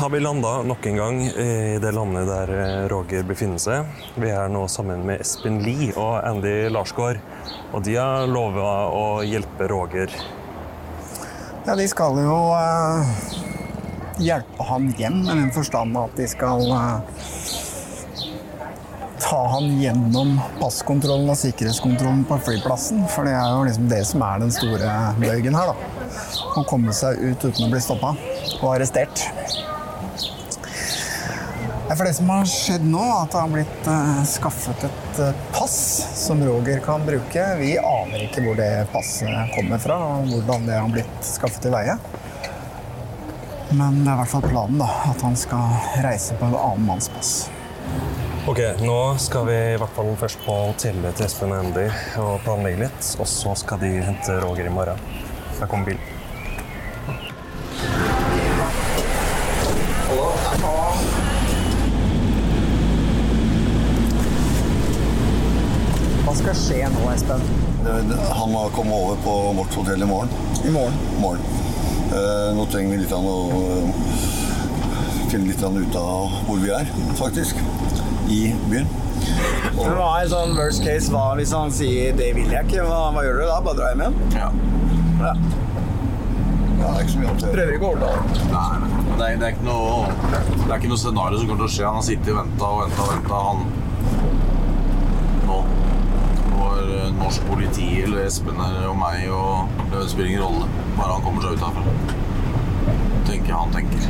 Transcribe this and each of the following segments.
Har vi landa nok en gang i det landet der eh, Roger befinner seg. Vi er nå sammen med Espen Lie og Andy Larsgaard. Og de har lova å hjelpe Roger. Ja, de skal jo uh, hjelpe han hjem, i den forstand at de skal uh, ta han gjennom passkontrollen og sikkerhetskontrollen på flyplassen. For det er jo liksom det som er den store bøygen her, da. Å komme seg ut uten å bli stoppa og arrestert. For det som har skjedd nå, er at det har blitt eh, skaffet et eh, pass som Roger kan bruke. Vi aner ikke hvor det passet kommer fra, og hvordan det har blitt skaffet til veie. Men det er i hvert fall planen, da. At han skal reise på en annen manns pass. Ok, nå skal vi i hvert fall først på hotellet til Espen og Andy og planlegge litt. Og så skal de hente Roger i morgen. Der kommer bilen. Skal skje nå, Espen? Han må komme over på vårt hotell i morgen. I morgen? morgen. Eh, nå trenger vi litt av å eh, finne litt ut av hvor vi er, faktisk. I byen. Men Hva er sånn worst case? Hva hvis han sier 'det vil jeg ikke'? Hva, hva gjør du da? Bare dra hjem igjen? Ja. Ja. Ja, det er ikke så mye annet. Prøver ikke å overtale. Nei, nei. Det er, det er ikke noe Det er ikke noe scenario som kommer til å skje. Han har sittet og venta og venta og venta. Han Nå Når eh, norsk politi eller Espen her og meg og Det spiller ingen rolle. Bare han kommer seg ut herfra. Tenker han tenker.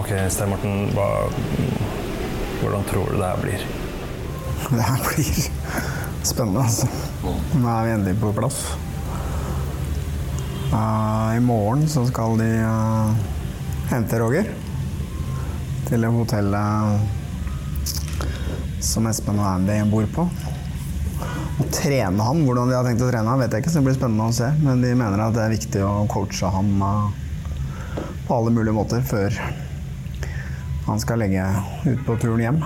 Ok, Stein Morten, hva, hvordan tror du det her blir? Det her blir spennende, altså. Nå er vi endelig på plass. Eh, I morgen så skal de uh, hente Roger til det hotellet som Espen og Andy bor på. Å trene han, Hvordan de har tenkt å trene ham, vet jeg ikke, så det blir spennende å se. Men de mener at det er viktig å coache ham uh, på alle mulige måter før han skal legge ut på turen hjem.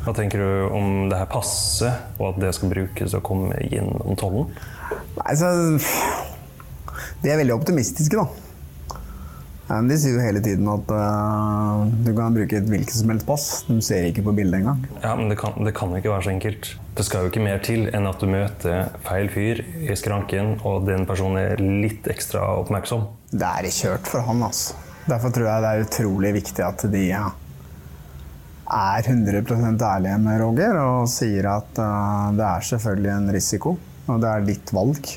Hva tenker du om det her passet, og at det skal brukes å komme gjennom tollen? Nei, så De er veldig optimistiske, da. De sier jo hele tiden at uh, du kan bruke et hvilket som helst pass. De ser ikke på bildet engang. Ja, men det kan, det kan ikke være så enkelt. Det skal jo ikke mer til enn at du møter feil fyr i skranken, og den personen er litt ekstra oppmerksom. Det er kjørt for han, altså. Derfor tror jeg det er utrolig viktig at de ja, er 100% ærlige med Roger og sier at uh, det er selvfølgelig en risiko, og det er ditt valg.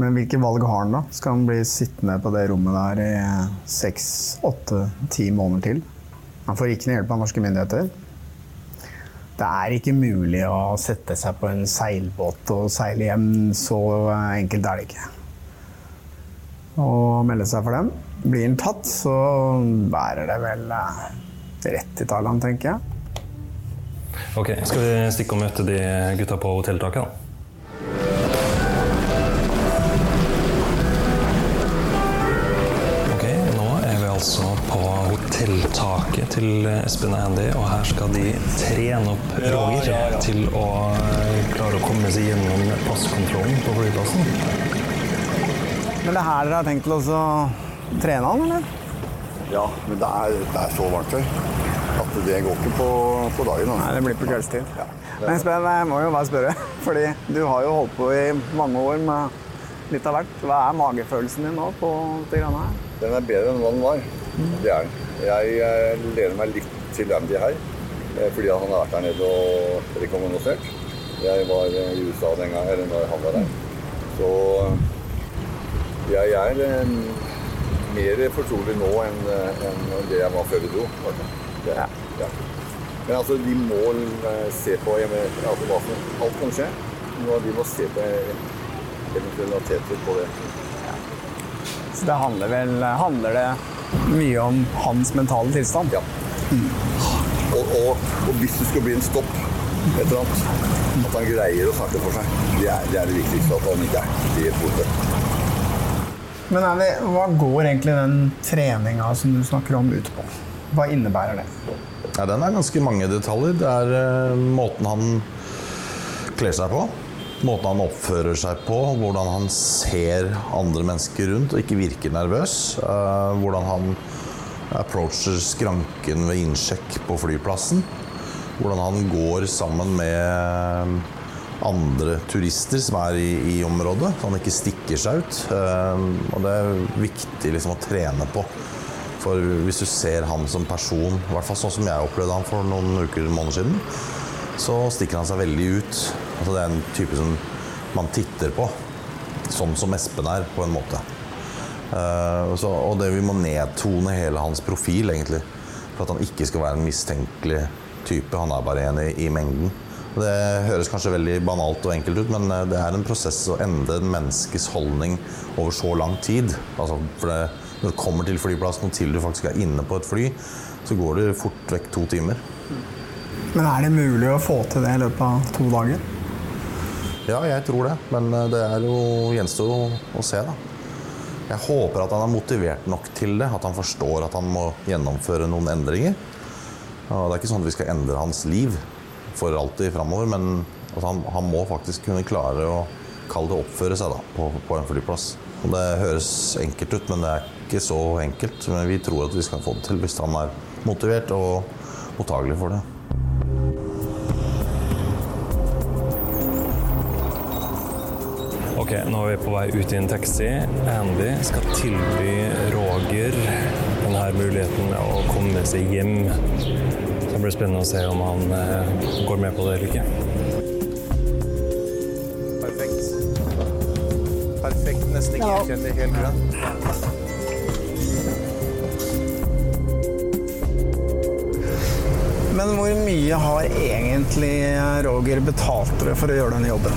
Men hvilke valg har han da? Skal han bli sittende på det rommet der i seks, åtte, ti måneder til? Han får ikke noe hjelp av norske myndigheter. Det er ikke mulig å sette seg på en seilbåt og seile hjem. Så enkelt er det ikke. Og melde seg for dem. Blir han tatt, så bærer det vel eh, rett til Thailand, tenker jeg. Ok, skal vi stikke og møte de gutta på hotelltaket, da? Hotelltaket til Espen og Andy, og her skal de trene opp Roger til å klare å komme seg gjennom passkontrollen på flyplassen. Men det er her dere har tenkt til å trene han, eller? Ja, men det er, det er så varmt her at det går ikke på, på dagen. Nei, det blir på kveldstid. Ja. Men Espen, jeg må jo bare spørre, fordi du har jo holdt på i mange år med litt av hvert. Hva er magefølelsen din nå på dette greiene her? Den er bedre enn hva den var. Det er han. Jeg eh, lener meg litt til Andy her, eh, fordi han har vært der nede og rekommandert. Jeg var eh, i USA den gang, eller når han var der. Så jeg er mer fortrolig nå enn enn det jeg var før vi dro. Det, Ja. Men altså, de må se på mener, altså, Alt kan skje. Men De må se på eventualiteter på det. Så det handler vel handler det mye om hans mentale tilstand? Ja. Og, og, og hvis det skulle bli en stopp, et eller annet, at han greier å snakke for seg, det er det, er det viktigste. At han ikke er helt borte. Men Andy, hva går egentlig den treninga som du snakker om, ut på? Hva innebærer det? Ja, den er ganske mange detaljer. Det er uh, måten han kler seg på. Måten han oppfører seg på, hvordan han ser andre mennesker rundt og ikke virker nervøs. eh, hvordan han approacher skranken ved innsjekk på flyplassen. Hvordan han går sammen med andre turister som er i, i området, så han ikke stikker seg ut. Eh, og det er viktig liksom, å trene på. For hvis du ser han som person, i hvert fall sånn som jeg opplevde han for noen uker måneder siden, så stikker han seg veldig ut. Altså, det er en type som man titter på, sånn som Espen er, på en måte. Uh, så, og det vi må nedtone hele hans profil, egentlig. For at han ikke skal være en mistenkelig type. Han er bare en i, i mengden. Det høres kanskje veldig banalt og enkelt ut, men eh, det er en prosess å endre en menneskes holdning over så lang tid. Altså, det, når du kommer til flyplassen og til du faktisk er inne på et fly, så går det fort vekk to timer. Men er det mulig å få til det i løpet av to dager? Ja, jeg tror det, men eh, det er jo gjenstår å, å se, da. Jeg håper at han er motivert nok til det, at han forstår at han må gjennomføre noen endringer. Og det er ikke sånn at vi skal endre hans liv for alltid framover, men han, han må faktisk kunne klare å kalle det oppføre seg da, på, på en flyplass. Det høres enkelt ut, men det er ikke så enkelt. Men vi tror at vi skal få det til hvis han er motivert og mottagelig for det. Ok, nå er vi på vei ut i en taxi. Andy skal tilby Roger denne muligheten med å komme seg hjem. Så det blir spennende å se om han eh, går med på det eller ikke. Perfekt. Perfekt. Nesten ikke kjent, helt grønn. Men hvor mye har egentlig Roger betalt dere for å gjøre denne jobben?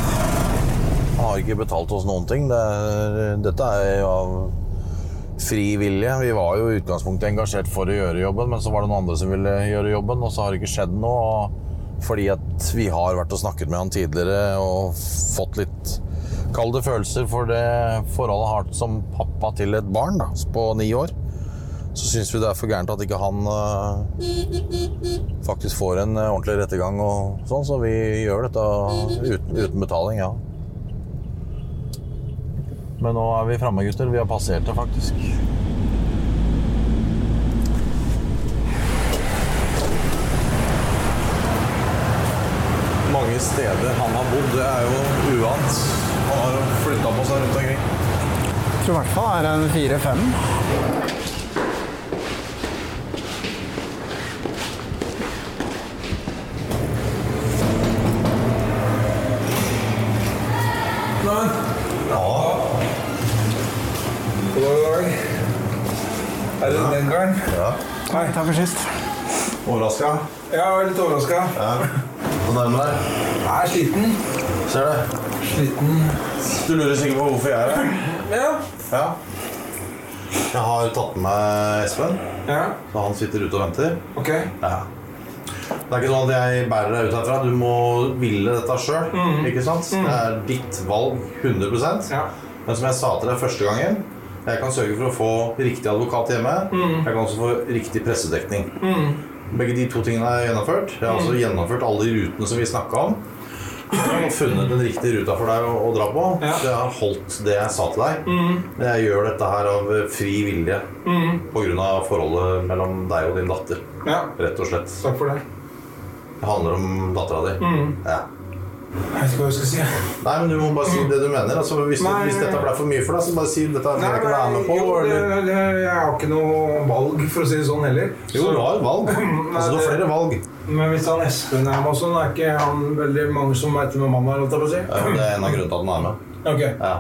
Har ikke betalt oss noen ting. Det er, dette er jo av fri vilje. Vi var jo i utgangspunktet engasjert for å gjøre jobben, men så var det noen andre som ville gjøre jobben, og så har det ikke skjedd noe. Fordi at vi har vært og snakket med han tidligere og fått litt kalde følelser for det forholdet han har som pappa til et barn da, på ni år, så syns vi det er for gærent at ikke han uh, faktisk får en øh, ordentlig rettergang og sånn, så vi gjør dette uten, uten betaling, ja. Men nå er vi framme, gutter. Vi har passert det, faktisk. Mange steder han har bodd, det er jo uant. Han har flytta på seg rundt omkring. Jeg tror i hvert fall er en fire-fem. Dag. Er det den gangen? Ja. Nei, takk for sist. Overraska? Ja, jeg var litt overraska. Ja. Hvor nærme deg? Jeg er sliten. Ser det. Sliten. Du lurer sikkert på hvorfor jeg er her? Ja. Ja. Jeg har tatt med meg Espen, Ja, så han sitter ute og venter. ok. Ja. Det er ikke sånn at jeg bærer deg ut herfra. Du må ville dette sjøl. Ikke sant? Det er ditt valg 100% Ja. Men som jeg sa til deg første gangen, jeg kan sørge for å få riktig advokat hjemme. Jeg kan også få riktig pressedekning. Begge de to tingene er gjennomført. Jeg har også gjennomført alle de rutene som vi snakka om. Jeg har funnet den riktige ruta for deg å, å dra på. Ja. Så jeg har holdt det jeg sa til deg. Men jeg gjør dette her av fri vilje pga. forholdet mellom deg og din datter. ja. Rett og slett. Takk for det. Det handler om dattera di. Ja. Jeg vet ikke hva jeg skal si. Nei, men du må bare si det du mener. Altså, hvis, Nei, hvis dette ble for mye for deg, så bare si dette vil jeg ikke være med på. jo, det, det, jeg har ikke noe valg, for å si det sånn heller. Jo, du har et valg. Altså, du har flere valg. Men hvis han Espen er med og sånn, er ikke han veldig mange som veit hvem han er? si? Ja, det er en av grunnene til at han er med. Ok. Ja.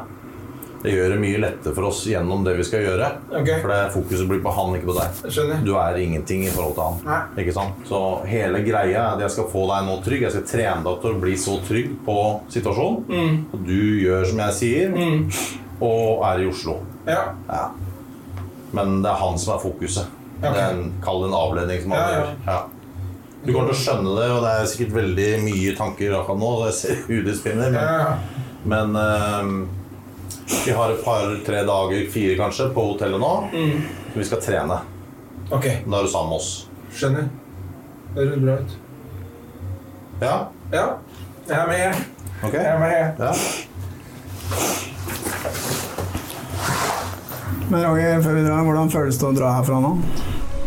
Det gjør det mye lettere for oss gjennom det vi skal gjøre. Okay. For det fokuset blir på han, ikke på deg. Skjønner. Du er ingenting i forhold til han. Ikke sant? Så hele greia er at jeg skal få deg nå trygg. Jeg skal trene deg til å bli så trygg på situasjonen. Mm. Og du gjør som jeg sier, og er i Oslo. Ja. Ja. Men det er han som er fokuset. Okay. Det er en, Kall det en avledning som han Ja, ja. Du kommer til å skjønne det, og det er sikkert veldig mye tanker akkurat nå. Jeg ser hodet spinner, men, ja. men ehm, vi har et par-tre dager, fire kanskje, på hotellet nå. Mm. Vi skal trene. Ok, Da er du sammen med oss. skjønner. Det høres bra ut. Ja? Ja, jeg er med. Ok. Jeg er med. Ja. Men Roger, før vi drar, hvordan føles det å dra herfra nå?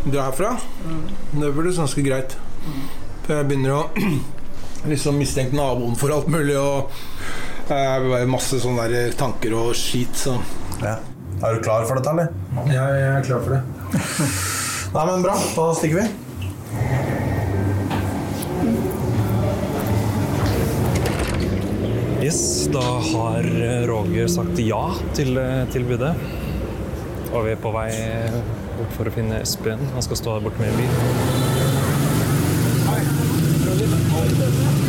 Dra er herfra? Det føles ganske greit. For jeg begynner å liksom mistenke naboen for alt mulig, og eh, bare masse sånne der tanker og skit, så ja. Er du klar for dette, eller? Ja, jeg er klar for det. Nei, men bra. Da stikker vi. Yes, da har Roger sagt ja til eh, tilbudet. Og vi er på vei opp for å finne Espen. Han skal stå der borte med en bil. All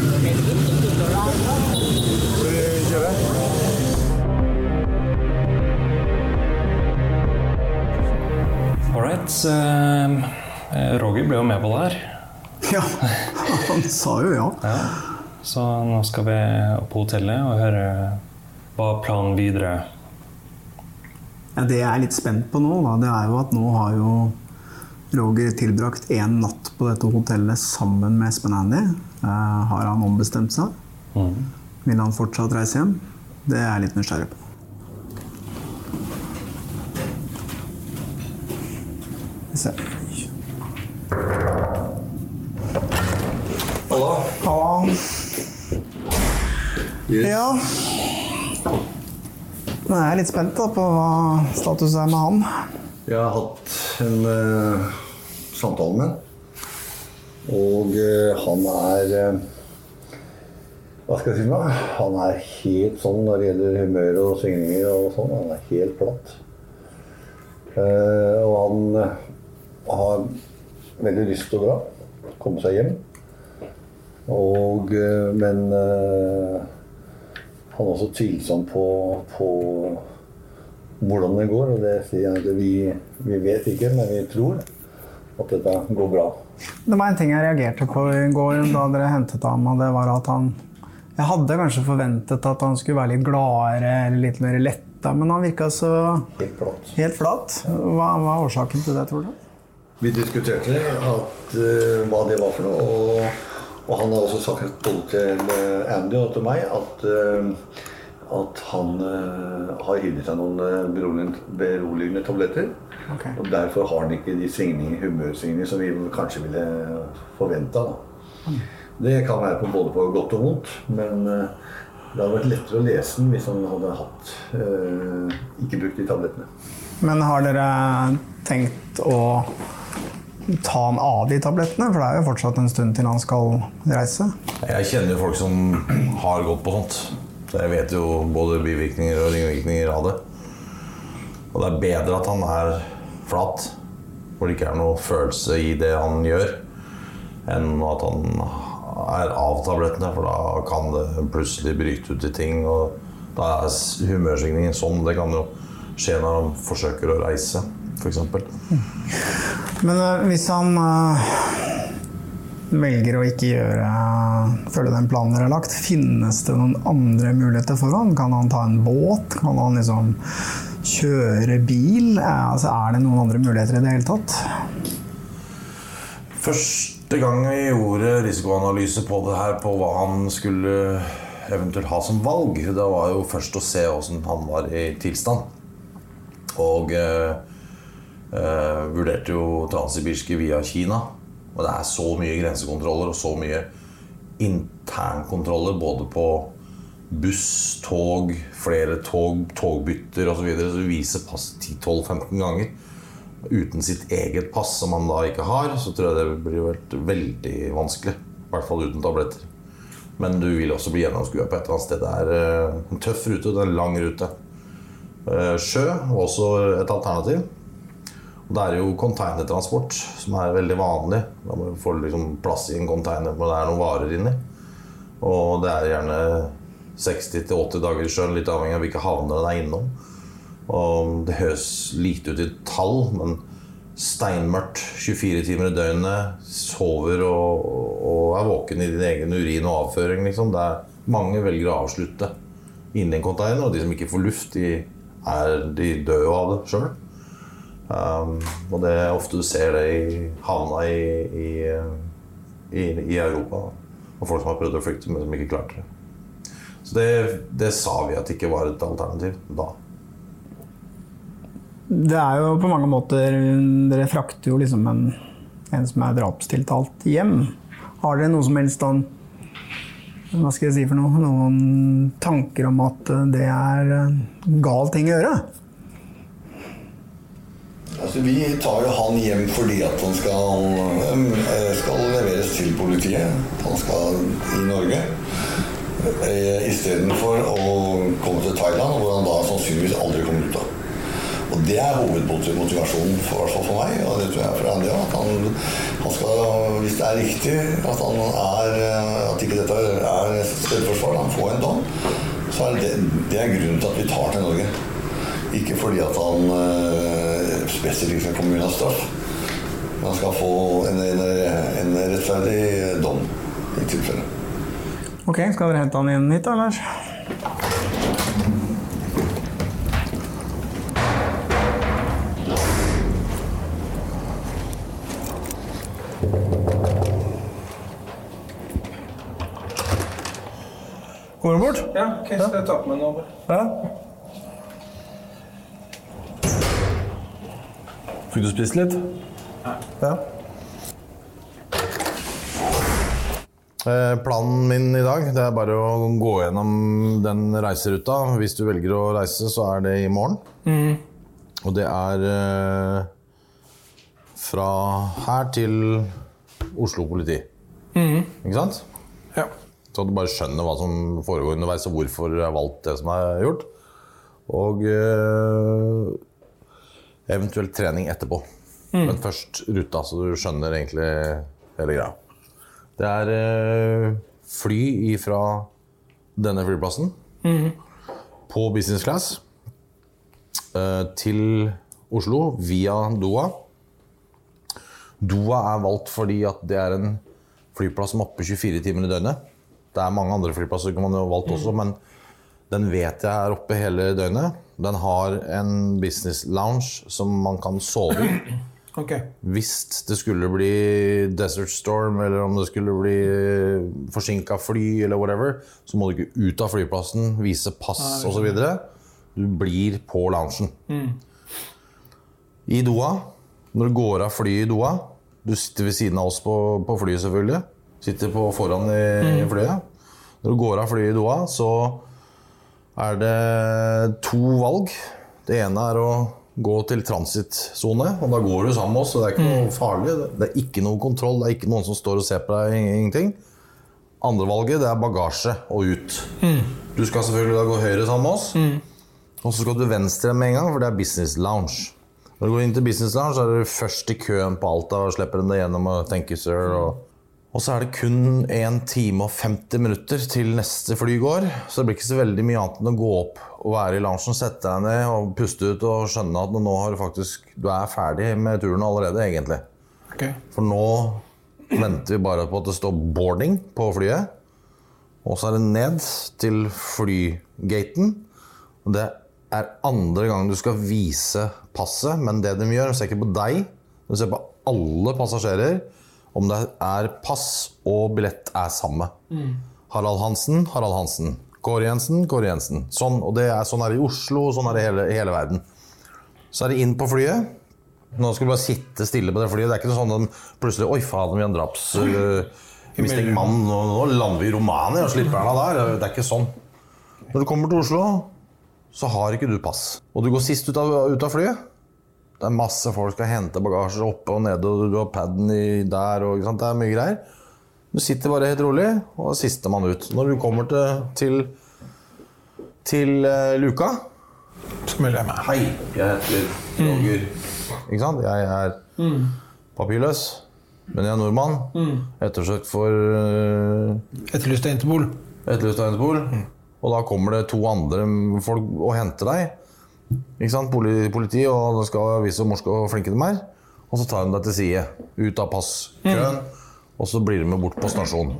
right. eh, Roger ble jo med på det her. Ja, han sa jo ja. Så nå skal vi opp på hotellet og høre hva planen videre Ja, Det jeg er litt spent på nå, da, det er jo at nå har jo Roger tilbrakt én natt på dette hotellet sammen med Espen Andy. Eh, har han ombestemt seg? Vil han fortsatt reise hjem? Det er jeg litt nysgjerrig på. Vi Hallo. Hallo. Yes. Ja. Nå er jeg litt spent da, på hva status er med han. Jeg har hatt en uh, samtale med ham. Og uh, han er uh, Hva skal jeg si nå? Han er helt sånn når det gjelder humør og svingninger og sånn. Han er helt platt. Og han har veldig lyst til å dra. Komme seg hjem. Og, eh, men eh, han er også tvilsom på, på hvordan det går. Og det sier jeg at vi, vi vet ikke, men vi tror at dette går bra. Det var en ting jeg reagerte på i går da dere hentet ham, og det var at han Jeg hadde kanskje forventet at han skulle være litt gladere eller litt mer letta, men han virka så Helt flat. helt flat. Hva, er årsaken til det, tror du? Vi diskuterte at, uh, hva det var for noe. Og, og han har også sagt både til eh, Andy og til meg at, uh, at han uh, har gitt seg noen eh, beroligende, tabletter. Okay. Og derfor har han ikke de humørsvingningene som vi kanskje ville forventa. Det kan være på både på godt og vondt, men eh, det hadde vært lettere å lese den hvis han hadde hatt eh, ikke brukt de tablettene. Men har dere tenkt å ta han av de tablettene? For det er jo fortsatt en stund til han skal reise. Jeg kjenner jo folk som har gått på sånt. Så jeg vet jo både bivirkninger og ringvirkninger av det. Og det er bedre at han er flat, hvor det ikke er noe følelse i det han gjør, enn at han er av tablettene, for da kan det plutselig bryte ut i ting. Og da er humørsvingningen sånn. Det kan jo skje når han forsøker å reise, f.eks. Men øh, hvis han øh, velger å ikke gjøre følge den planen dere har lagt, finnes det noen andre muligheter for han? Kan han ta en båt? Kan han liksom kjøre bil? Eh, Altså, er det noen andre muligheter i det hele tatt? Første gang vi gjorde risikoanalyse på det her, på hva han skulle eventuelt ha som valg, det var jo først å se åssen han var i tilstand. Og eh, eh, vurderte jo transsibirske via Kina. Og det er så mye grensekontroller og så mye internkontroller både på buss, tog, flere tog, togbytter osv. Så, videre, så du viser passet 10-12-15 ganger uten sitt eget pass, som man da ikke har, så tror jeg det blir vært veldig vanskelig. I hvert fall uten tabletter. Men du vil også bli gjennomskua på et eller annet sted. Det er eh, en tøff rute, det er en lang rute. Eh, Sjø også et alternativ. Det er jo containertransport som er veldig vanlig. Da må du få liksom plass i en container hvor det er noen varer inni. Og det er gjerne 60-80 dager i sjøen, litt avhengig av hvilke havner den er innom. Og det høres lite ut i tall, men steinmørkt 24 timer i døgnet, sover og, og er våken i din egen urin og avføring, liksom. Det er, mange velger å avslutte inni en container, og de som ikke får luft, de, er, de dør jo av det sjøl. Um, og det er ofte du ser det i havna i, i, i, i Europa. Og folk som har prøvd å flykte, men som ikke klarte det. Så det, det sa vi at ikke var et alternativ da. Det er jo på mange måter Dere frakter jo liksom en, en som er drapstiltalt hjem. Har dere noe som helst sånn Hva skal jeg si for noe? Noen tanker om at det er gal ting å gjøre? Altså, vi tar jo han hjem fordi at han skal, eh, skal leveres til politiet. Han skal i Norge. Eh, Istedenfor å komme til Thailand, hvor han da sannsynligvis aldri kommer ut av. Og det er hovedmotivasjonen for, for meg, og det tror jeg for Andy. At han, han skal, hvis det er riktig at han er At ikke dette er selvforsvar, han får en dom, så er det, det er grunnen til at vi tar til Norge. Ikke fordi at han uh, spesifikt skal komme unna straff. Man skal få en, en, en rettferdig dom i tilfelle. Ok, skal dere hente han inn hit, da, Lars? Kommer du bort? Ja, okay, skal jeg ta på meg nå? Ja. Fikk du spist litt? ja. Eh, planen min i dag det er bare å gå gjennom den reiseruta. Hvis du velger å reise, så er det i morgen. Og det er eh, fra her til Oslo politi. Ikke sant? Ja. Så du bare skjønner hva som foregår underveis, og hvorfor jeg har valgt det som er gjort. Og eh, eventuelt trening etterpå. Men først ruta, så du skjønner egentlig hele greia. Det er eh, fly fra denne flyplassen på business class eh, til Oslo via Doha. Doha er valgt fordi at det er en flyplass som er oppe 24 timer i døgnet. Det er mange andre flyplasser man har valgt også, men den vet jeg er oppe hele døgnet. Den har en business lounge som man kan sove i. Okay. Hvis det skulle bli Desert Storm, eller om det skulle bli forsinka fly, eller whatever, så må du ikke ut av flyplassen, vise pass osv. Du blir på loungen. I Doha, når du går av flyet i Doha Du sitter ved siden av oss på, på flyet, selvfølgelig. Sitter på foran i, i flyet. Når du går av flyet i Doha, så er det to valg. Det ene er å gå til transittsone, og da går du sammen med oss. så Det er ikke noe farlig. Det er ikke noe kontroll, det er ikke noen som står og ser på deg. Ingenting. Andre valget det er bagasje og ut. Du skal selvfølgelig da gå høyre sammen med oss. Og så skal du venstre med en gang, for det er business lounge. Når du går inn til business lounge, så er du først i køen på Alta og slipper dem deg gjennom og thank you, sir. Og, og så er det kun 1 time og 50 minutter til neste fly går. Så det blir ikke så veldig mye annet enn å gå opp og være i loungen, sette deg ned og puste ut og skjønne at nå har du faktisk Du er ferdig med turen allerede, egentlig. Okay. For nå venter vi bare på at det står 'boarding' på flyet. Og så er det ned til flygaten. Og det er andre gang du skal vise passet, men det de gjør, de ser ikke på deg, de ser på alle passasjerer om det er pass og billett er samme. Harald Hansen, Harald Hansen. Kåre Jensen, Kåre Jensen. Sånn, og det er, sånn er det i Oslo, og sånn er det i hele, hele verden. Så er det inn på flyet. Nå skal du bare sitte stille på det flyet. Det er ikke noe sånn at de plutselig Oi, faen, vi har en draps... Uh, mistenkt mann. Nå, nå lander vi i Romania og slipper han av der. Det er ikke sånn. Når du kommer til Oslo, så har ikke du pass. Og du går sist ut av, ut av flyet. Det er masse folk skal hente bagasje oppe og nede, og du har paden der, og det er mye greier. Du sitter bare helt rolig, og er sistemann ut. Når du kommer til, til, til uh, luka Så melder jeg meg. Hei, jeg heter Roger. Ikke sant? Jeg er papirløs, men jeg er nordmann. Ettersøkt for uh, Etterlyst av Interpol. etterlyst av Interpol. Og da kommer det to andre folk og henter deg. Ikke sant? Politi, og det skal vise hvor morske og flinke de er. Og så tar de deg til side, ut av passkøen, og så blir de med bort på stasjonen.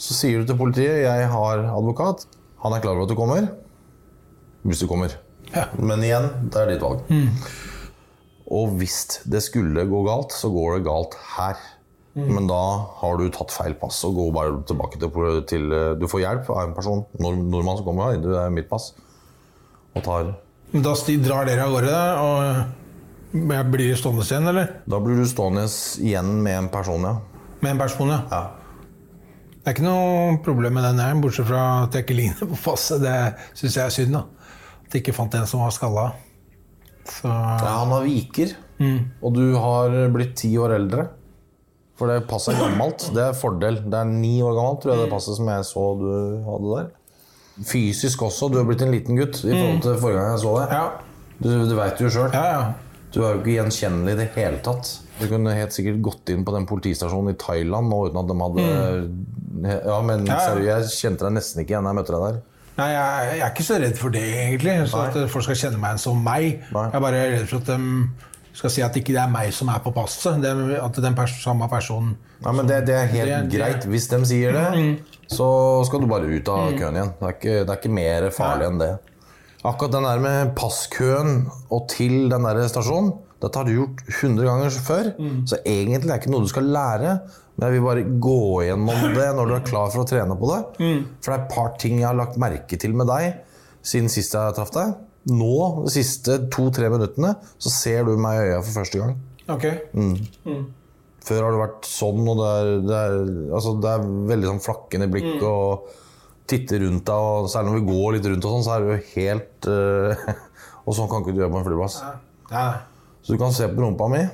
Så sier du til politiet 'jeg har advokat'. Han er klar over at du kommer. Hvis du kommer. Ja. Men igjen, det er ditt valg. Og hvis det skulle gå galt, så går det galt her. Men da har du tatt feil pass og går bare tilbake til, til Du får hjelp av en person, nord, nordmann som kommer her, det er mitt pass, og tar da drar dere av gårde, og jeg blir stående igjen, eller? Da blir du stående igjen med en person, ja. Med en person, ja. ja. Det er ikke noe problem med den her, bortsett fra at jeg ikke ligner på passet. Det syns jeg er synd, da. At jeg ikke fant en som var skalla. Så Ja, han har viker, og du har blitt ti år eldre. For det passet er gammelt. Det er fordel. Det er ni år gammelt, tror jeg det passet som jeg så du hadde der. Fysisk også. Du har blitt en liten gutt i forhold til forrige gang jeg så deg. ja. Du, du veit jo sjøl. Ja, ja. Du er jo ikke gjenkjennelig i det hele tatt. Du kunne helt sikkert gått inn på den politistasjonen i Thailand nå uten at de hadde Ja, men Ja, ja. seriøst, jeg kjente deg nesten ikke igjen da jeg møtte deg der. Nei, jeg, jeg er ikke så redd for det, egentlig. Så at folk skal kjenne meg som meg. Nei. Jeg er bare redd for at de skal si at ikke det er meg som er på passet. At den pers samme personen Ja, men det, det er helt Det greit. Hvis de sier det, så skal du bare ut av køen igjen. Det er ikke, det er ikke mer farlig enn det. Akkurat den der med passkøen og til den der stasjonen, dette har du gjort 100 ganger før, så egentlig er det ikke noe du skal lære. Men jeg vil bare gå gjennom det når du er klar for å trene på det. For det er et par ting jeg har lagt merke til med deg siden sist jeg traff deg. Nå, de siste to-tre minuttene, så ser du meg i øya for første gang. Ok. Før har det vært sånn, og det er, det er, altså det er veldig sånn flakkende blikk Mm. og titte rundt deg. Og særlig når vi går litt rundt, og sånn, så er det jo helt uh, Og sånn kan ikke du gjøre på en flyplass. Ja. Så du kan se på rumpa mi,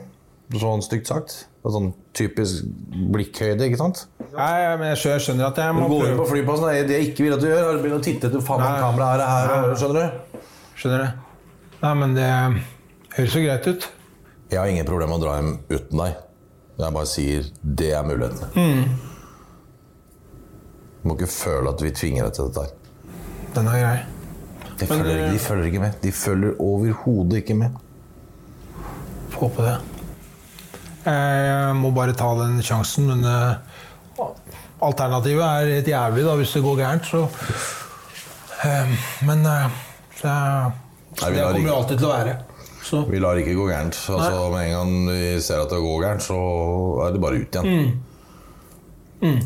sånn stygt sagt. Det er sånn typisk blikkhøyde, ikke sant? Nei, men jeg skjønner, at jeg må Du går inn på flyplassen, det det jeg ikke vil at du gjør, er å begynne å titte etter faen om kameraet er her, skjønner du? Skjønner det. Nei, men det høres jo greit ut. Jeg har ingen problemer med å dra hjem uten deg. Jeg bare sier det er mulighetene. Mm. Du må ikke føle at vi tvinger deg til dette her. Den er grei. De Men følger, de følger ikke med. De følger overhodet ikke med. Få håpe det. Jeg må bare ta den sjansen, men eh, alternativet er helt jævlig da, hvis det går gærent. Så, eh, men eh, så, det kommer jo alltid til å være. Så Vi lar ikke gå gærent. Altså, med en gang vi ser at det går gærent, så er det bare ut igjen. Mm.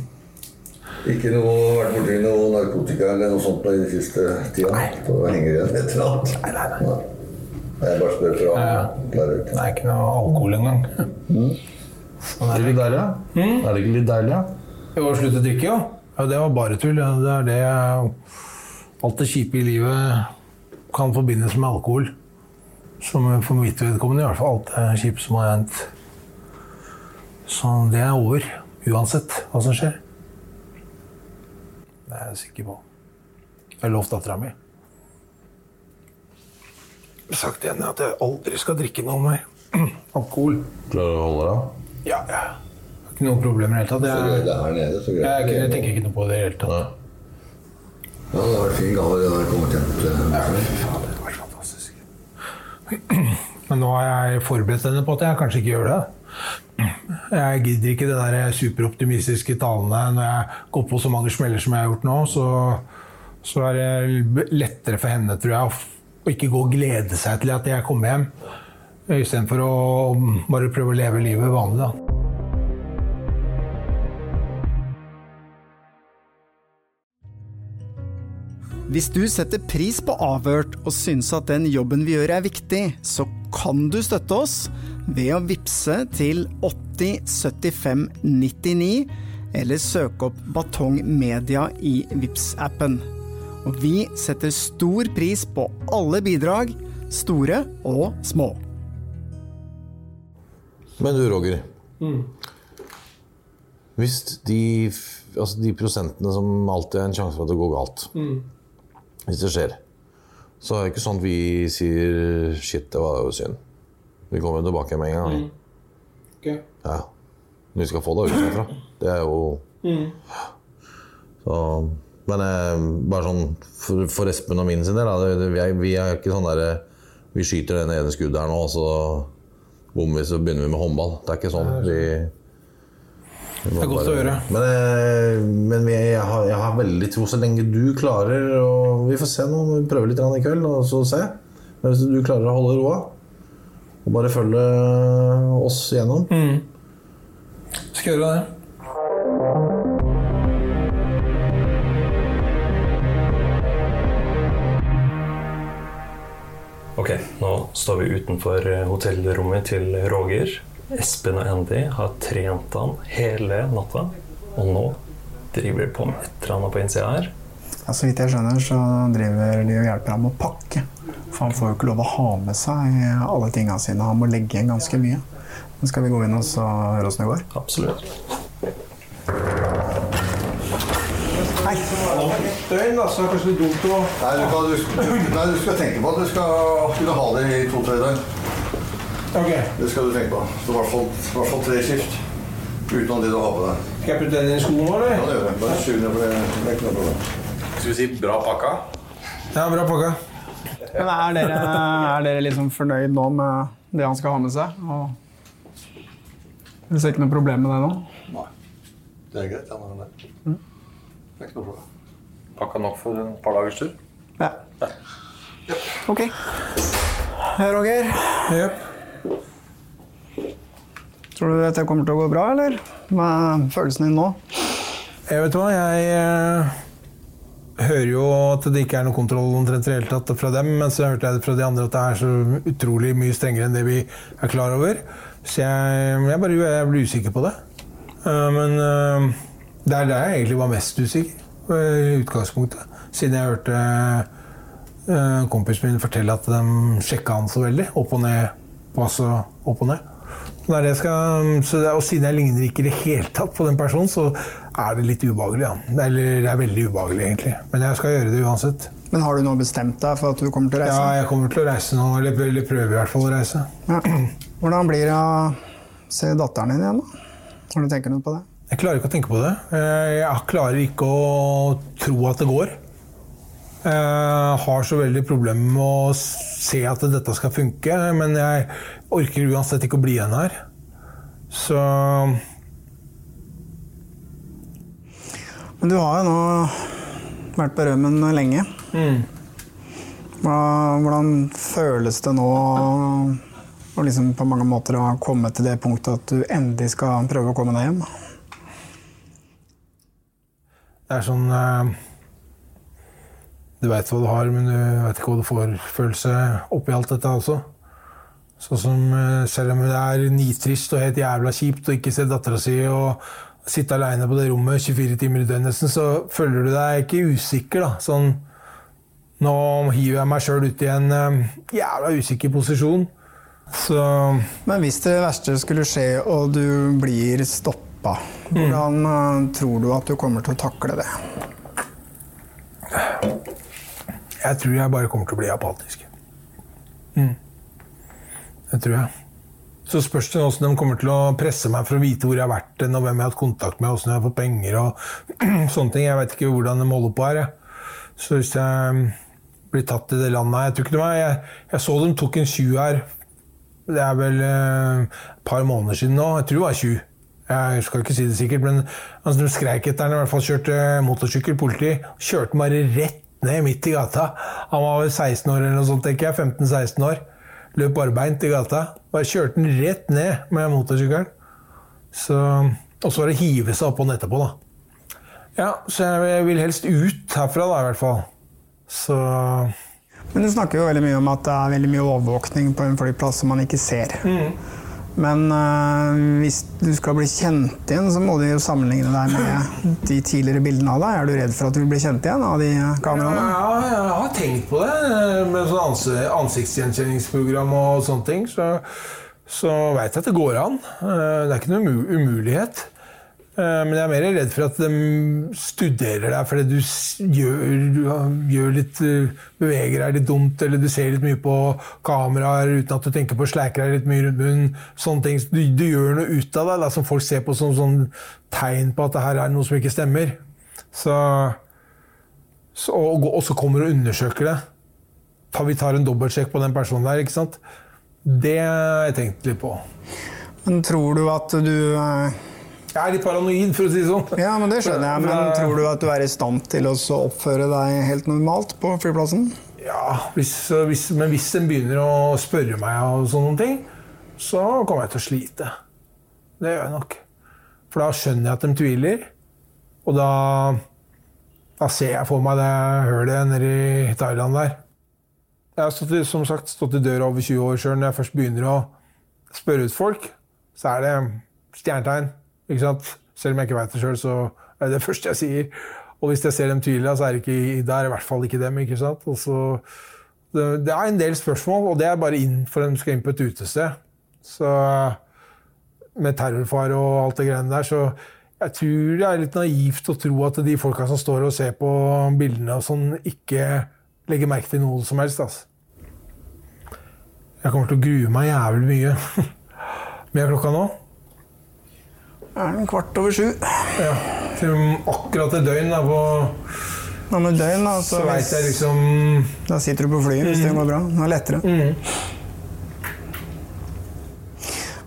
Ikke noe vært borti noe narkotika eller noe sånt i den siste tida? Så det henger igjen et eller annet? Nei, nei, nei. Jeg bare spør fra. Ja. det er ikke noe alkohol engang. Er det litt deilig, da? Mm. Er det ikke litt deilig, da? Jeg var slutt å drikke, jo. Ja, det var bare tull. Det er det jeg, Alt det kjipe i livet kan forbindes med alkohol. Som for mitt vedkommende i hvert fall alt er kjipt som har hendt. Så det er over. Uansett hva som skjer. Det er jeg sikker på. Jeg har lovt dattera mi. Jeg har sagt til henne at jeg aldri skal drikke noe mer alkohol. Klarer du å holde deg? Ja, ja. Ikke noe problem i det hele tatt. Jeg, det her nede, så greit. jeg, jeg tenker ikke noe på det i det hele tatt. Ja. Ja, det har vært fin gave det der kommet hjem til. Ja, fy faen, det hadde vært. Men nå har jeg forberedt henne på at jeg kanskje ikke gjør det. Jeg gidder ikke det der superoptimistiske talene når jeg går på så mange smeller som jeg har gjort nå. Så, så er det lettere for henne, tror jeg, å ikke gå og glede seg til at jeg kommer hjem. Istedenfor å bare prøve å leve livet vanlig, da. Hvis du setter pris på Avhørt og syns at den jobben vi gjør er viktig, så kan du støtte oss ved å vippse til 8075 99, eller søke opp Batong Media i vips appen Og vi setter stor pris på alle bidrag, store og små. Men du, Roger. Hvis de, altså de prosentene som alltid er en sjanse for at det går galt Hvis det skjer, så er det ikke sånn at vi sier 'shit, det var jo synd'. Vi kommer tilbake med en gang. vi. Ja. Men vi skal få det ut herfra. Det er jo Så Men eh, bare sånn for, for Espen og min sin del, da, det, vi, er, vi er ikke sånn derre Vi skyter det ene skuddet her nå, og så bommer vi, så begynner vi med håndball. Det er ikke sånn. Vi, må Det er godt å gjøre. Men, eh, men vi, jeg, har, jeg har veldig tro så lenge du klarer og Vi får se nå, vi prøver litt i kveld, og så se. Men hvis du klarer å holde roa, Og bare følge oss gjennom. Skal gjøre det. Ok, nå står vi utenfor eh, hotellrommet til Roger. Espen og Andy har trent han hele natta, og nå driver de på med et eller annet på innsida her. Ja, så vidt jeg skjønner, så driver de og hjelper ham å pakke. For han får jo ikke lov å ha med seg alle tinga sine. Han må legge igjen ganske mye. Men skal vi gå inn og så høre åssen det går? Absolutt. Hei. Døgn, da, så er det kanskje litt dumt å Nei, du, skal, du, nei, du skal tenke på at du skal kunne ha det i to-tre døgn. Ok. Det skal du tenke på. Så i hvert fall, tre skift. Utenom det du har på deg. Skal jeg putte den i skoen nå, Ja, det gjør det. Bare skyv ned, for det det er ikke noe problem. Skal vi si bra pakka? Ja, bra pakka. Men er dere, er dere liksom fornøyd nå med det han skal ha med seg? Og dere ser ikke noe problem med det nå? Nei. Det er greit. Han har det. Det er ikke noe problem. Pakka nok for en par dagers tur? Ja. Ok. Roger, Jep. Tror du dette kommer til å gå bra, eller? Med følelsen din nå? Jeg vet hva, jeg eh, hører jo at det ikke er noe kontroll omtrent i det hele tatt fra dem, men så hørte jeg fra de andre at det er så utrolig mye strengere enn det vi er klar over. Så jeg, jeg bare jeg blir usikker på det. Eh, men eh, det er der jeg egentlig var mest usikker i utgangspunktet. Siden jeg hørte kompisen min fortelle at de sjekka han så veldig. Opp og ned. passe opp og ned. Det jeg skal, så det, og siden jeg ligner ikke i det hele tatt på den personen, så er det litt ubehagelig. Ja. Er, eller det er veldig ubehagelig, egentlig. Men jeg skal gjøre det uansett. Men har du nå bestemt deg for at du kommer til å reise? Ja, jeg kommer til å reise nå, eller, eller prøver i hvert fall å reise. Ja. Hvordan blir det å se datteren din igjen, da? Har du tenkt noe på det? Jeg klarer ikke å tenke på det. Eh, Jeg klarer ikke å tro at det går. Jeg har så veldig problemer med å se at dette skal funke, men jeg orker uansett ikke å bli igjen her. Så Men du har jo nå vært på rømmen lenge. Hva- Hvordan føles det nå å liksom på mange måter ha kommet til det punktet at du endelig skal prøve å komme deg hjem? det er sånn eh, Du veit hva du har, men du veit ikke hva du får følelse oppi alt dette også. Sånn som eh, Selv om det er nitrist og helt jævla kjipt å ikke se dattera si og sitte aleine på det rommet 24 timer i døgnet, så føler du deg ikke usikker. da, sånn Nå hiver jeg meg sjøl ut i en eh, jævla usikker posisjon. Så Men hvis det verste skulle skje og du blir stoppa, hvordan mm. tror du at du kommer til å takle det? jeg tror jeg bare kommer til å bli apatisk. Mm. Det tror jeg. Så spørs det hvordan de kommer til å presse meg for å vite hvor jeg har vært, og hvem jeg har hatt kontakt med, hvordan jeg har fått penger og sånne ting. Jeg vet ikke hvordan de holder på her. Jeg. Så hvis jeg blir tatt i det landet Jeg tror ikke det var Jeg, jeg så de tok en tjuv her. Det er vel eh, et par måneder siden nå. Jeg tror det var tjuv. Jeg skal ikke si det sikkert, men altså, de skreik etter han. I hvert fall kjørte motorsykkel, politi. Kjørte han bare rett ned midt i gata. Han var vel 16 år eller noe sånt, tenker jeg. 15-16 år. Løp barbeint i gata. Bare kjørte den rett ned med motorsykkelen. Så, og så var det hive seg opp på den etterpå, da. Ja, så jeg vil helst ut herfra, da, i hvert fall. Så Men du snakker jo veldig mye om at det er veldig mye overvåkning på en flyplass som man ikke ser. Men eh, hvis du skal bli kjent igjen, så må du jo sammenligne deg med de tidligere bildene av deg. Er du redd for at du vil bli kjent igjen av de kameraene? Ja, jeg har tenkt på det. Med sånn ansiktsgjenkjenningsprogram og sånne ting. Så, så veit jeg at det går an. Eh, Det er ikke noen umulighet. Eh, Men jeg er mer redd for at de studerer deg fordi du gjør, du gjør litt, eh, beveger deg litt dumt, eller du ser litt mye på kameraer uten at du tenker på å sleike deg litt mye rundt munnen. Sånne ting. Du, du gjør noe ut av deg da, som folk ser på som sånn tegn på at det her er noe som ikke stemmer. Så så, og, og så kommer du og undersøker det. Ta, vi tar en dobbeltsjekk på den personen der, ikke sant? Det har jeg tenkt litt på. Men tror du at du eh, Jeg er litt paranoid, for å si det sånn. Ja, men det skjønner jeg. Men Men, tror du at du er i stand til å oppføre deg helt normalt på flyplassen? Ja, hvis, hvis, Men hvis en begynner å spørre meg og sånne ting, så kommer jeg til å slite. Det gjør jeg nok. For da skjønner jeg at de tviler. Og da, da ser jeg for meg det hølet nede i Thailand der. Jeg har stått, som sagt stått i døra over 20 år sjøl. Når jeg først begynner å spørre ut folk, så er det stjernetegn. Ikke sant? Selv om jeg ikke veit det sjøl, så er det det første jeg sier. Og hvis jeg ser dem tydelig så er det ikke Ida, er i hvert fall ikke dem. ikke sant? Så, det, det er en del spørsmål, og det er bare inn for som skal inn på et utested. Så med terrorfare og alt det greiene der, så jeg tror det er litt naivt å tro at de folka som står og ser på bildene og sånn, ikke legger merke til noe som helst. Altså. Jeg kommer til å grue meg jævlig mye. Mye klokka nå? Er den kvart over sju? Ja. Til akkurat et døgn da, på, Om et døgn, da, så så veit jeg liksom da sitter du på flyet hvis det går bra. Det er lettere.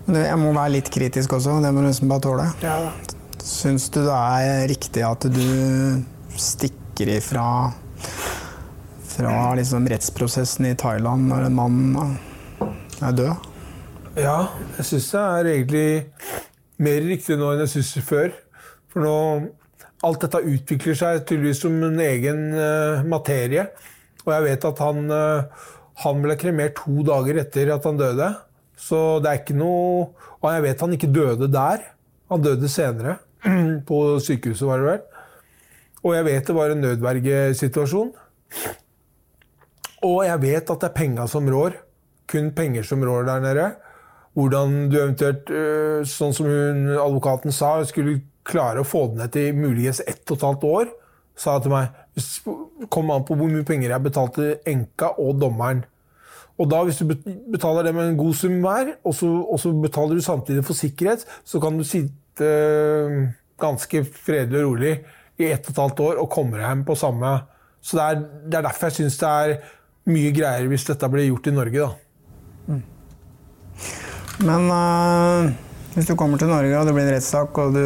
Men du, jeg må være litt kritisk også. Det må du nesten bare tåle. ja, Syns du det er riktig at du stikker ifra fra liksom rettsprosessen i Thailand når en mann er død? Ja, jeg syns det er egentlig mer riktig nå enn jeg syns før. For nå Alt dette utvikler seg tydeligvis som en egen uh, materie. Og jeg vet at han, uh, han ble kremert to dager etter at han døde. Så det er ikke noe Og jeg vet han ikke døde der. Han døde senere. På sykehuset, var det vel. Og jeg vet det var en nødvergesituasjon. Og jeg vet at det er penga som rår. Kun penger som rår der nede. Hvordan du eventuelt, øh, sånn som hun, advokaten sa, skulle klare å få det ned til muligens ett og et halvt år, sa til meg Kom kommer an på hvor mye penger jeg betalte enka og dommeren. Og da, hvis du betaler betaler dem en god sum hver, og så, og så betaler du samtidig for sikkerhet, så kan du sitte øh, ganske fredelig og rolig i ett og et halvt år og komme deg hjem på samme Så det er, det er derfor jeg syns det er mye greier hvis dette blir gjort i Norge, da. Men uh, hvis du kommer til Norge og det blir en rettssak og du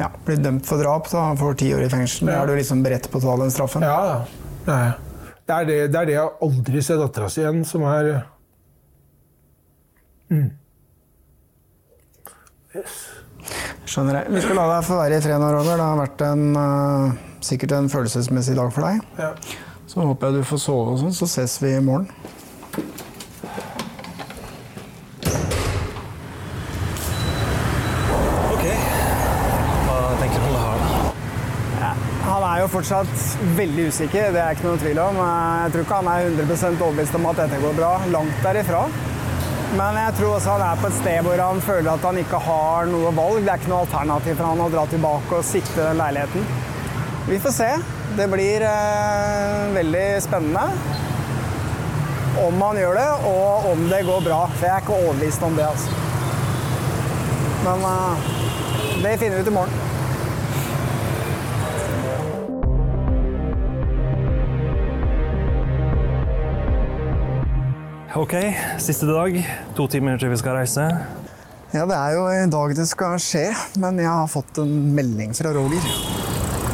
ja, blir dømt for drap, så får ti år i fengsel, Ja. er du liksom beredt på å ta den straffen? Ja, ja. Det er, det det, er det jeg aldri ser dattera si igjen, som er Skjønner jeg. Vi skal la deg få være i fred nå, Roger. Det har vært en, uh, sikkert en følelsesmessig dag for deg. ja. Så håper jeg du får sove og sånn, så ses vi i morgen. Ok. Hva tenker du om det her, da? Han er jo fortsatt veldig usikker, det er ikke noe tvil om. Jeg tror ikke han er 100% overbevist om at dette går bra. Langt derifra. Men jeg tror også han er på et sted hvor han føler at han ikke har noe valg. Det er ikke noe alternativ for han å dra tilbake og sikte den leiligheten. Vi får se. Det blir eh, veldig spennende om han gjør det, og om det går bra. For jeg er ikke overbevist om det, altså. Men eh, det finner vi ut i morgen. Ok, siste dag. To timer til vi skal reise. Ja, det er jo i dag det skal skje, men jeg har fått en melding fra Roger.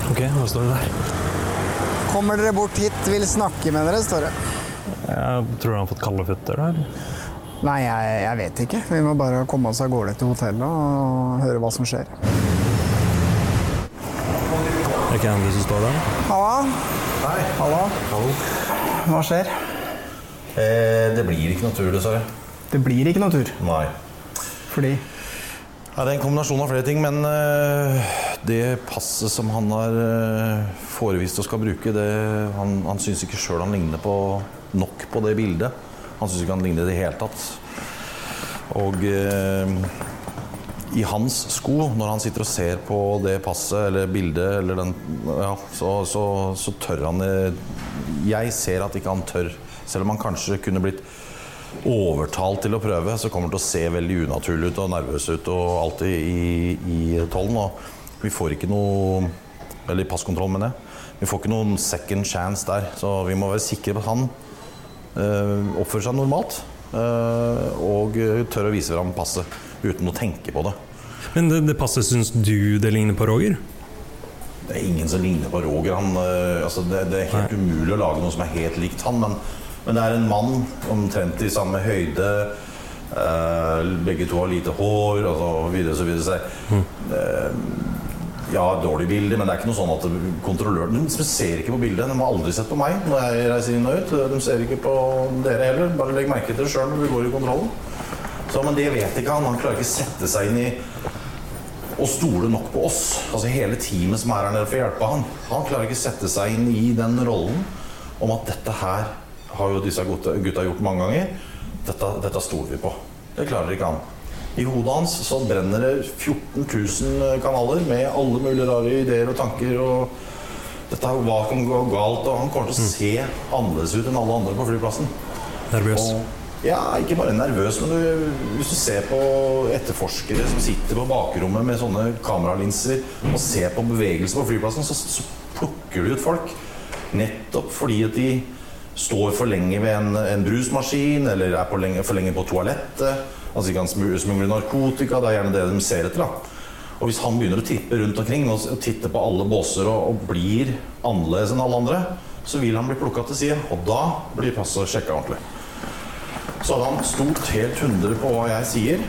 Ok, hva står det der? Kommer dere bort hit, vil snakke med dere, står det. Jeg tror han har fått kalde føtter. der. Nei, jeg, jeg vet ikke. Vi må bare komme oss av gårde til hotellet og høre hva som skjer. Er det ikke han som står der? Halla. Hei. Halla. Hva skjer? Eh, det blir ikke noe tur, dessverre. Det blir ikke noe tur. Nei. Fordi Ja, det er en kombinasjon av flere ting, men eh, det passet som han har eh, forevist og skal bruke, det, han, han syns ikke sjøl han ligner på, nok på det bildet. Han syns ikke han ligner i det hele tatt. Og eh, i hans sko, når han sitter og ser på det passet eller bildet, eller den, ja, så, så, så tør han Jeg ser at ikke han tør. Selv om han kanskje kunne blitt overtalt til å prøve, så kommer han til å se veldig unaturlig ut og nervøs ut og alltid i, i tollen. Og vi får ikke noe Eller i passkontroll, mener jeg. Vi får ikke noen second chance der. Så vi må være sikre på at han øh, oppfører seg normalt. Øh, og tør å vise fram passet uten å tenke på det. Men det, det passet syns du det ligner på Roger? Det er ingen som ligner på Roger. Han, øh, altså det, det er helt umulig å lage noe som er helt likt han. Men, men det er en mann omtrent i samme høyde. Eh, begge to har lite hår, og så videre så videre. Eh, ja, dårlig bilde, men det er ikke noe sånn at kontrolløren De ser ikke på bildet. De har aldri sett på meg når jeg reiser inn og ut. De ser ikke på dere heller. Bare legg merke til det sjøl når vi går i kontrollen. Så, men det vet ikke han. Han klarer ikke sette seg inn i og stole nok på oss. Altså hele teamet som er her nede for å hjelpe han. Han klarer ikke sette seg inn i den rollen om at dette her har jo disse gutta, gutta gjort mange ganger. Dette, dette stoler vi på. Det klarer ikke han. I hodet hans så brenner det 14 000 kanaler med alle mulige rare ideer og tanker. og dette Hva kan gå galt? Og han kommer til å se annerledes ut enn alle andre på flyplassen. Nervøs. Og, ja, ikke bare nervøs, men du, hvis du ser på etterforskere som sitter på bakrommet med sånne kameralinser og ser på bevegelser på flyplassen, så, så plukker de ut folk. Nettopp fordi at de står for lenge ved en, en brusmaskin eller er lenge, for lenge på toalettet. Altså ikke han smugler narkotika. Det er gjerne det de ser etter. da. Og hvis han begynner å tippe rundt omkring og titte på alle båser og, og, blir annerledes enn alle andre, så vil han bli plukka til side. Og da blir passet sjekka ordentlig. Så hadde han stolt helt 100 på hva jeg sier,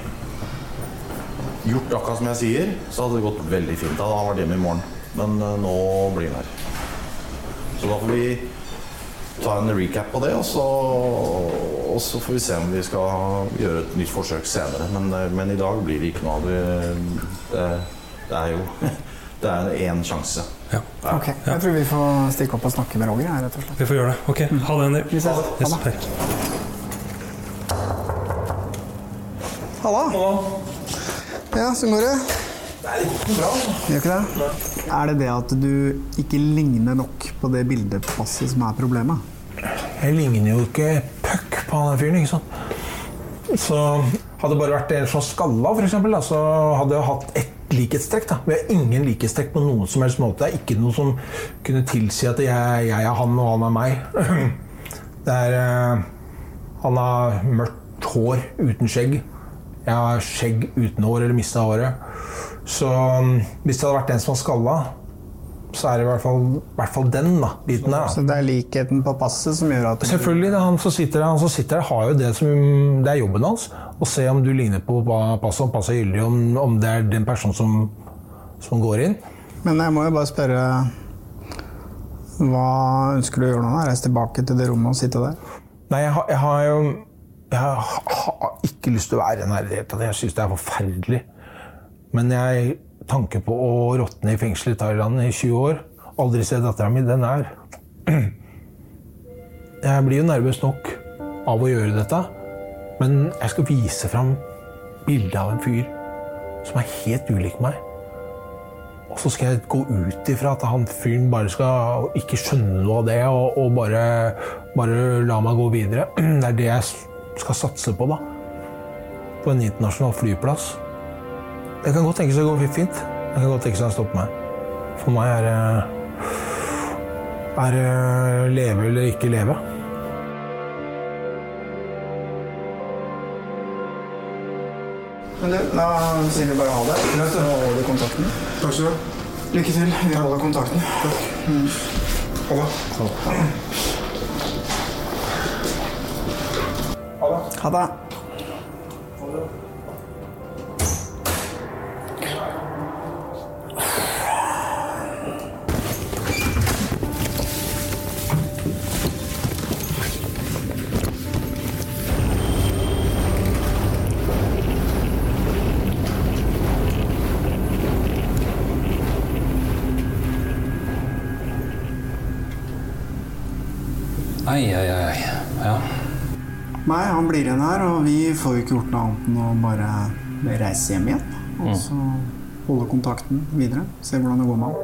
gjort akkurat som jeg sier, så hadde det gått veldig fint. Da hadde han vært hjemme i morgen. Men uh, nå blir han her. Så da får vi ta en recap på det, og så, og så, får vi se om vi skal gjøre et nytt forsøk senere. Men, eh, men i dag blir det ikke noe av det. Det, det er jo Det er én sjanse. Ja. Ok, Jeg tror vi får stikke opp og snakke med Roger. rett og slett. Vi får gjøre det. Ok, Ha det, Andy. Vi ses. Yes, Ha det. Halla! Ja, så går det? Gjør ikke det? Er det det at du ikke ligner nok på det bildepasset som er problemet? Jeg ligner jo ikke puck på han fyren. ikke sant? Så hadde det bare vært en sånn skalla, eksempel, så hadde jeg hatt ett likhetstrekk. da. Vi har ingen likhetstrekk på noen som helst måte. Det er ikke noe som kunne tilsi at jeg, jeg er han og han er meg. Det er eh, Han har mørkt hår uten skjegg. Jeg har skjegg uten hår eller mista håret. Så mm, hvis det hadde vært den som var skalla, så er det i hvert fall, i hvert fall den da, biten der. da. Så det er likheten på passet som gjør at Selvfølgelig. Det er han som sitter der, han som sitter der har jo det som Det er jobben hans. Å se om du ligner på passet, om passet er gyldig, om, om det er den personen som, som går inn. Men jeg må jo bare spørre Hva ønsker du å gjøre nå? Reise tilbake til det rommet og sitte der? Nei, jeg har, jeg har jo Jeg har ikke lyst til å være i det hele tatt. Jeg syns det er forferdelig. Men jeg tanker på å råtne i fengsel i Thailand i 20 år Aldri se dattera mi. Den er Jeg blir jo nervøs nok av å gjøre dette. Men jeg skal vise fram bildet av en fyr som er helt ulik meg. Og så skal jeg gå ut ifra at han fyren bare skal ikke skjønne noe av det og, og bare, bare la meg gå videre. Det er det jeg skal satse på, da. På en internasjonal flyplass. Det kan godt tenkes det går fint. Det kan godt tenkes han stopper meg. For meg er det er det leve eller ikke leve. Men du, da sier vi bare ha det. Så holder vi kontakten. Takk skal du ha. Lykke til. Vi holder kontakten. Takk. Ha det. Ha det. Ai, ai, ai. Ja. Nei, han blir igjen her, og vi får jo ikke gjort noe annet enn å bare reise hjem igjen. Og så holde kontakten videre. Se hvordan det går med han.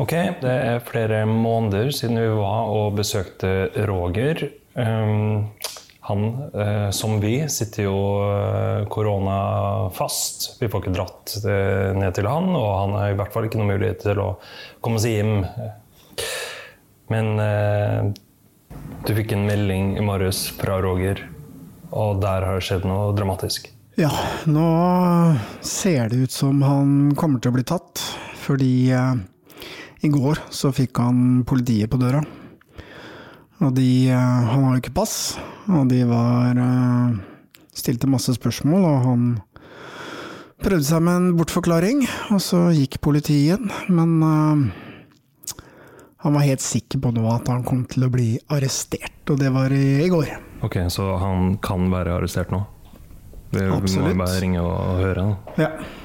Ok, det er flere måneder siden vi var og besøkte Roger. Um, han, eh, som vi, sitter jo eh, korona fast. Vi får ikke dratt eh, ned til han, og han har i hvert fall ikke noen mulighet til å komme seg hjem. Men eh, du fikk en melding i morges fra Roger, og der har det skjedd noe dramatisk. Ja, nå ser det ut som han kommer til å bli tatt. Fordi eh, i går så fikk han politiet på døra. Og de eh, Han har jo ikke pass, og de var eh, Stilte masse spørsmål, og han prøvde seg med en bortforklaring, og så gikk politiet inn, men eh, han var helt sikker på nå at han kom til å bli arrestert, og det var i, går. Ok, så han kan være arrestert nå? Vi vi må Absolutt. bare ringe og høre. Da. Ja.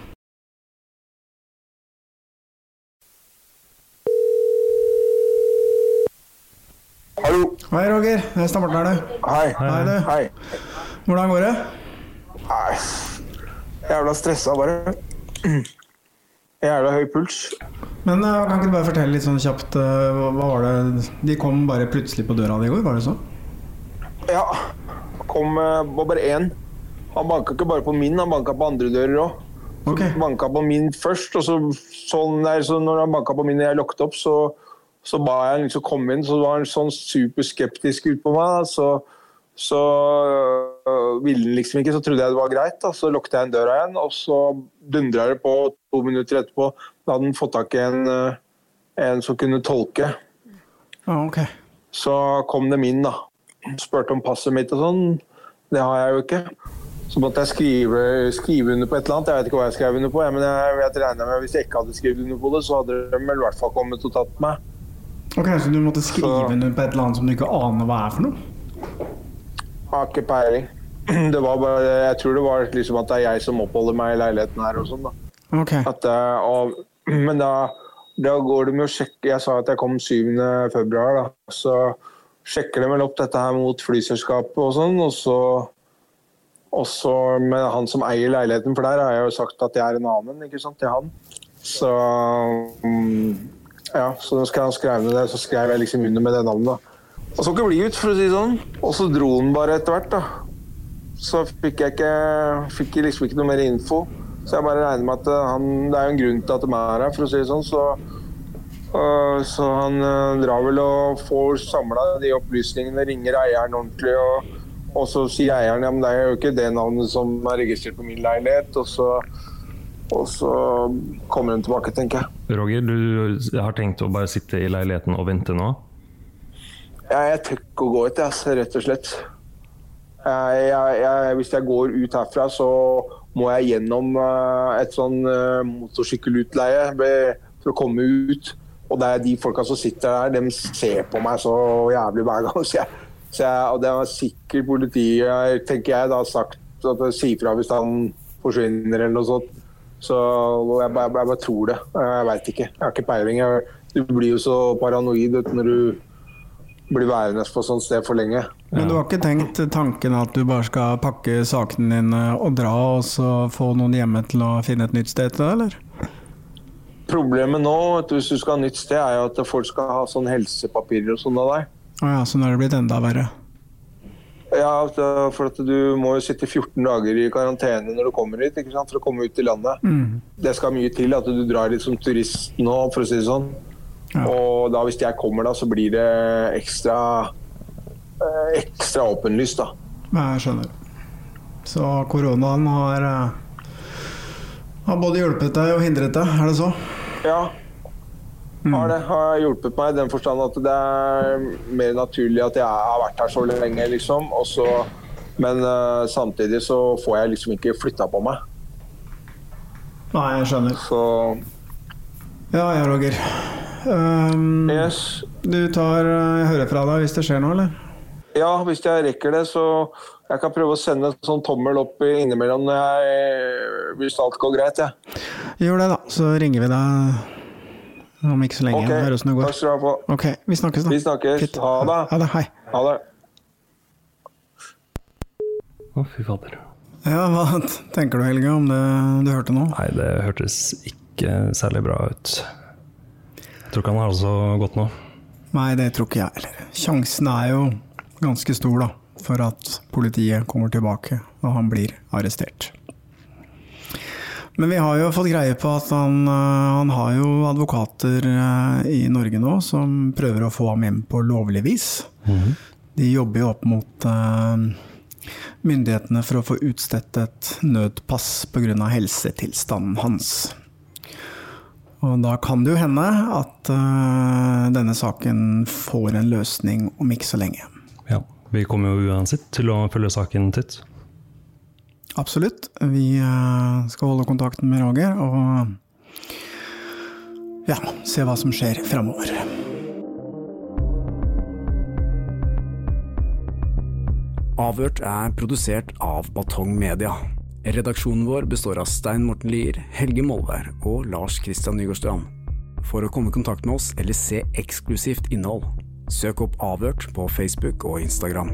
Hallo. Hei, Roger. Det er Stammerten her, du. Hei. Hei, du. Hei. Hvordan går det? Nei. Jævla stressa, bare. Jævla høy puls. Men eh, kan ikke du bare fortelle litt sånn kjapt eh, hva hva var det De kom bare plutselig på døra di i går, var det sånn? Ja. Kom eh, var bare én. Han banka ikke bare på min, han banka på andre dører òg. Okay. Banka på min først, og så, sånn der, så når han banka på min og jeg lukket opp, så, så ba jeg liksom komme inn. Så var han sånn superskeptisk ut på meg. Så, så øh, ville han liksom ikke, så trodde jeg det var greit. da. Så lukket jeg igjen døra igjen, og så dundra det på to minutter etterpå. Da hadde han fått tak i en, øh, en som kunne tolke. Ja, ok. Så kom de inn, da. Spurte om passet mitt og sånn. Det har jeg jo ikke. Så måtte jeg skrive, skrive under på et eller annet. Jeg vet ikke hva jeg skrev under på, jeg, men jeg, jeg med hvis jeg ikke hadde skrevet under på det, så hadde de vel i hvert fall kommet og tatt meg. Ok, Så du måtte skrive Så- under på et eller annet som du ikke aner hva er for noe? Har ikke peiling. Det var bare, jeg tror det var liksom at det er jeg som oppholder meg i leiligheten her og sånn. da. Ok. At, eh, og, men da, da går de med og sjekker Jeg sa at jeg kom 7. februar, da. Så sjekker de vel opp dette her mot flyselskapet og sånn, og så og så med han som eier leiligheten, for der har jeg jo sagt at jeg er en annen ikke sant, til han. Så mm, ja, så da skal han skrive ned det, så skrev jeg liksom under med det navnet. Og så ikke bli ut, for å si det sånn. Og så dro han bare etter hvert, da. Så fikk jeg ikke, fikk jeg liksom ikke noe mer info. Så jeg bare regner med at eh, han, det er jo en grunn til at de er her, for å si det sånn. Så, øh, så han øh, drar vel og får samla de opplysningene, ringer eieren ordentlig. og og så sier eieren ja, men det er jo ikke det navnet som er registrert på min leilighet. Og så, og så kommer hun tilbake, tenker jeg. Roger, du har tenkt å bare sitte i leiligheten og vente nå? Ja, jeg tør ikke å gå ut, altså, rett og slett. Jeg, jeg, jeg, hvis jeg går ut herfra, så må jeg gjennom eh, et sånn uh, motorsykkelutleie for å komme ut. Og det er de folka som sitter der, de ser på meg så jævlig hver gang. Så jeg, så jeg, og det var sikkert politiet, tenker jeg, da sagt at jeg sier fra hvis han forsvinner eller noe sånt. Så jeg bare, jeg bare tror det. Jeg veit ikke. Jeg har ikke peiling. Jeg, du blir jo så paranoid vet, når du blir værende på sånt sted for lenge. Men du har ikke tenkt tanken at du bare skal pakke sakene dine og dra, og så få noen hjemme til å finne et nytt sted til deg, eller? Problemet nå, du, hvis du skal ha nytt sted, er jo at folk skal ha sånn helsepapirer og sånn av deg. Å ja, så nå er det blitt enda verre. Ja, for at du må jo sitte 14 dager i karantene når du kommer hit, ikke sant? for å komme ut i landet. Det skal mye til at du drar litt som turist nå, for å si det sånn. Ja. Og da hvis jeg kommer da, så blir det ekstra eh, ekstra åpenlyst, da. Jeg skjønner. Så koronaen har, eh, har både hjulpet deg og hindret deg, er det så? Ja, har det. Har hjulpet meg i den forstand at det er mer naturlig at jeg har vært her så lenge, liksom. Også, men uh, samtidig så får jeg liksom ikke flytta på meg. Nei, jeg skjønner. Så Ja ja, Roger. Um, yes. Du tar eh, Jeg hører fra deg hvis det skjer noe, eller? Ja, hvis jeg rekker det, så jeg kan prøve å sende en sånn tommel opp innimellom jeg, hvis alt går greit. Ja. Gjør det, da. Så ringer vi deg om ikke så lenge. Okay. Høres det går. takk skal du ha. på. Ok, vi snakkes, da. Vi snakkes. Fitt. Ha det. Ha det. Hei. Ha det. Å, fy fader. Ja, hva tenker du, Helge, om det du hørte nå? Nei, det hørtes ikke særlig bra ut. Jeg tror ikke han har det så godt nå. Nei, det tror ikke jeg heller. Sjansen er jo ganske stor, da, for at politiet kommer tilbake og han blir arrestert. Men vi har jo fått greie på at han, øh, han har jo advokater øh, i Norge nå som prøver å få ham hjem på lovlig vis. De jobber jo opp mot øh, myndighetene for å få utstedt et nødpass pga. helsetilstanden hans. Og da kan det jo hende at denne saken får en løsning om ikke så lenge. Ja, Vi kommer jo uansett til å følge saken tett. Absolutt. Vi uh, skal holde kontakten med Roger og ja, se hva som skjer framover. Avhørt er produsert av Batong Media. Redaksjonen vår består av Stein Morten Lier, Helge Molvær og Lars Kristian Nygårdstrand. For å komme i kontakt med oss eller se eksklusivt innhold, søk opp Avhørt på Facebook og Instagram.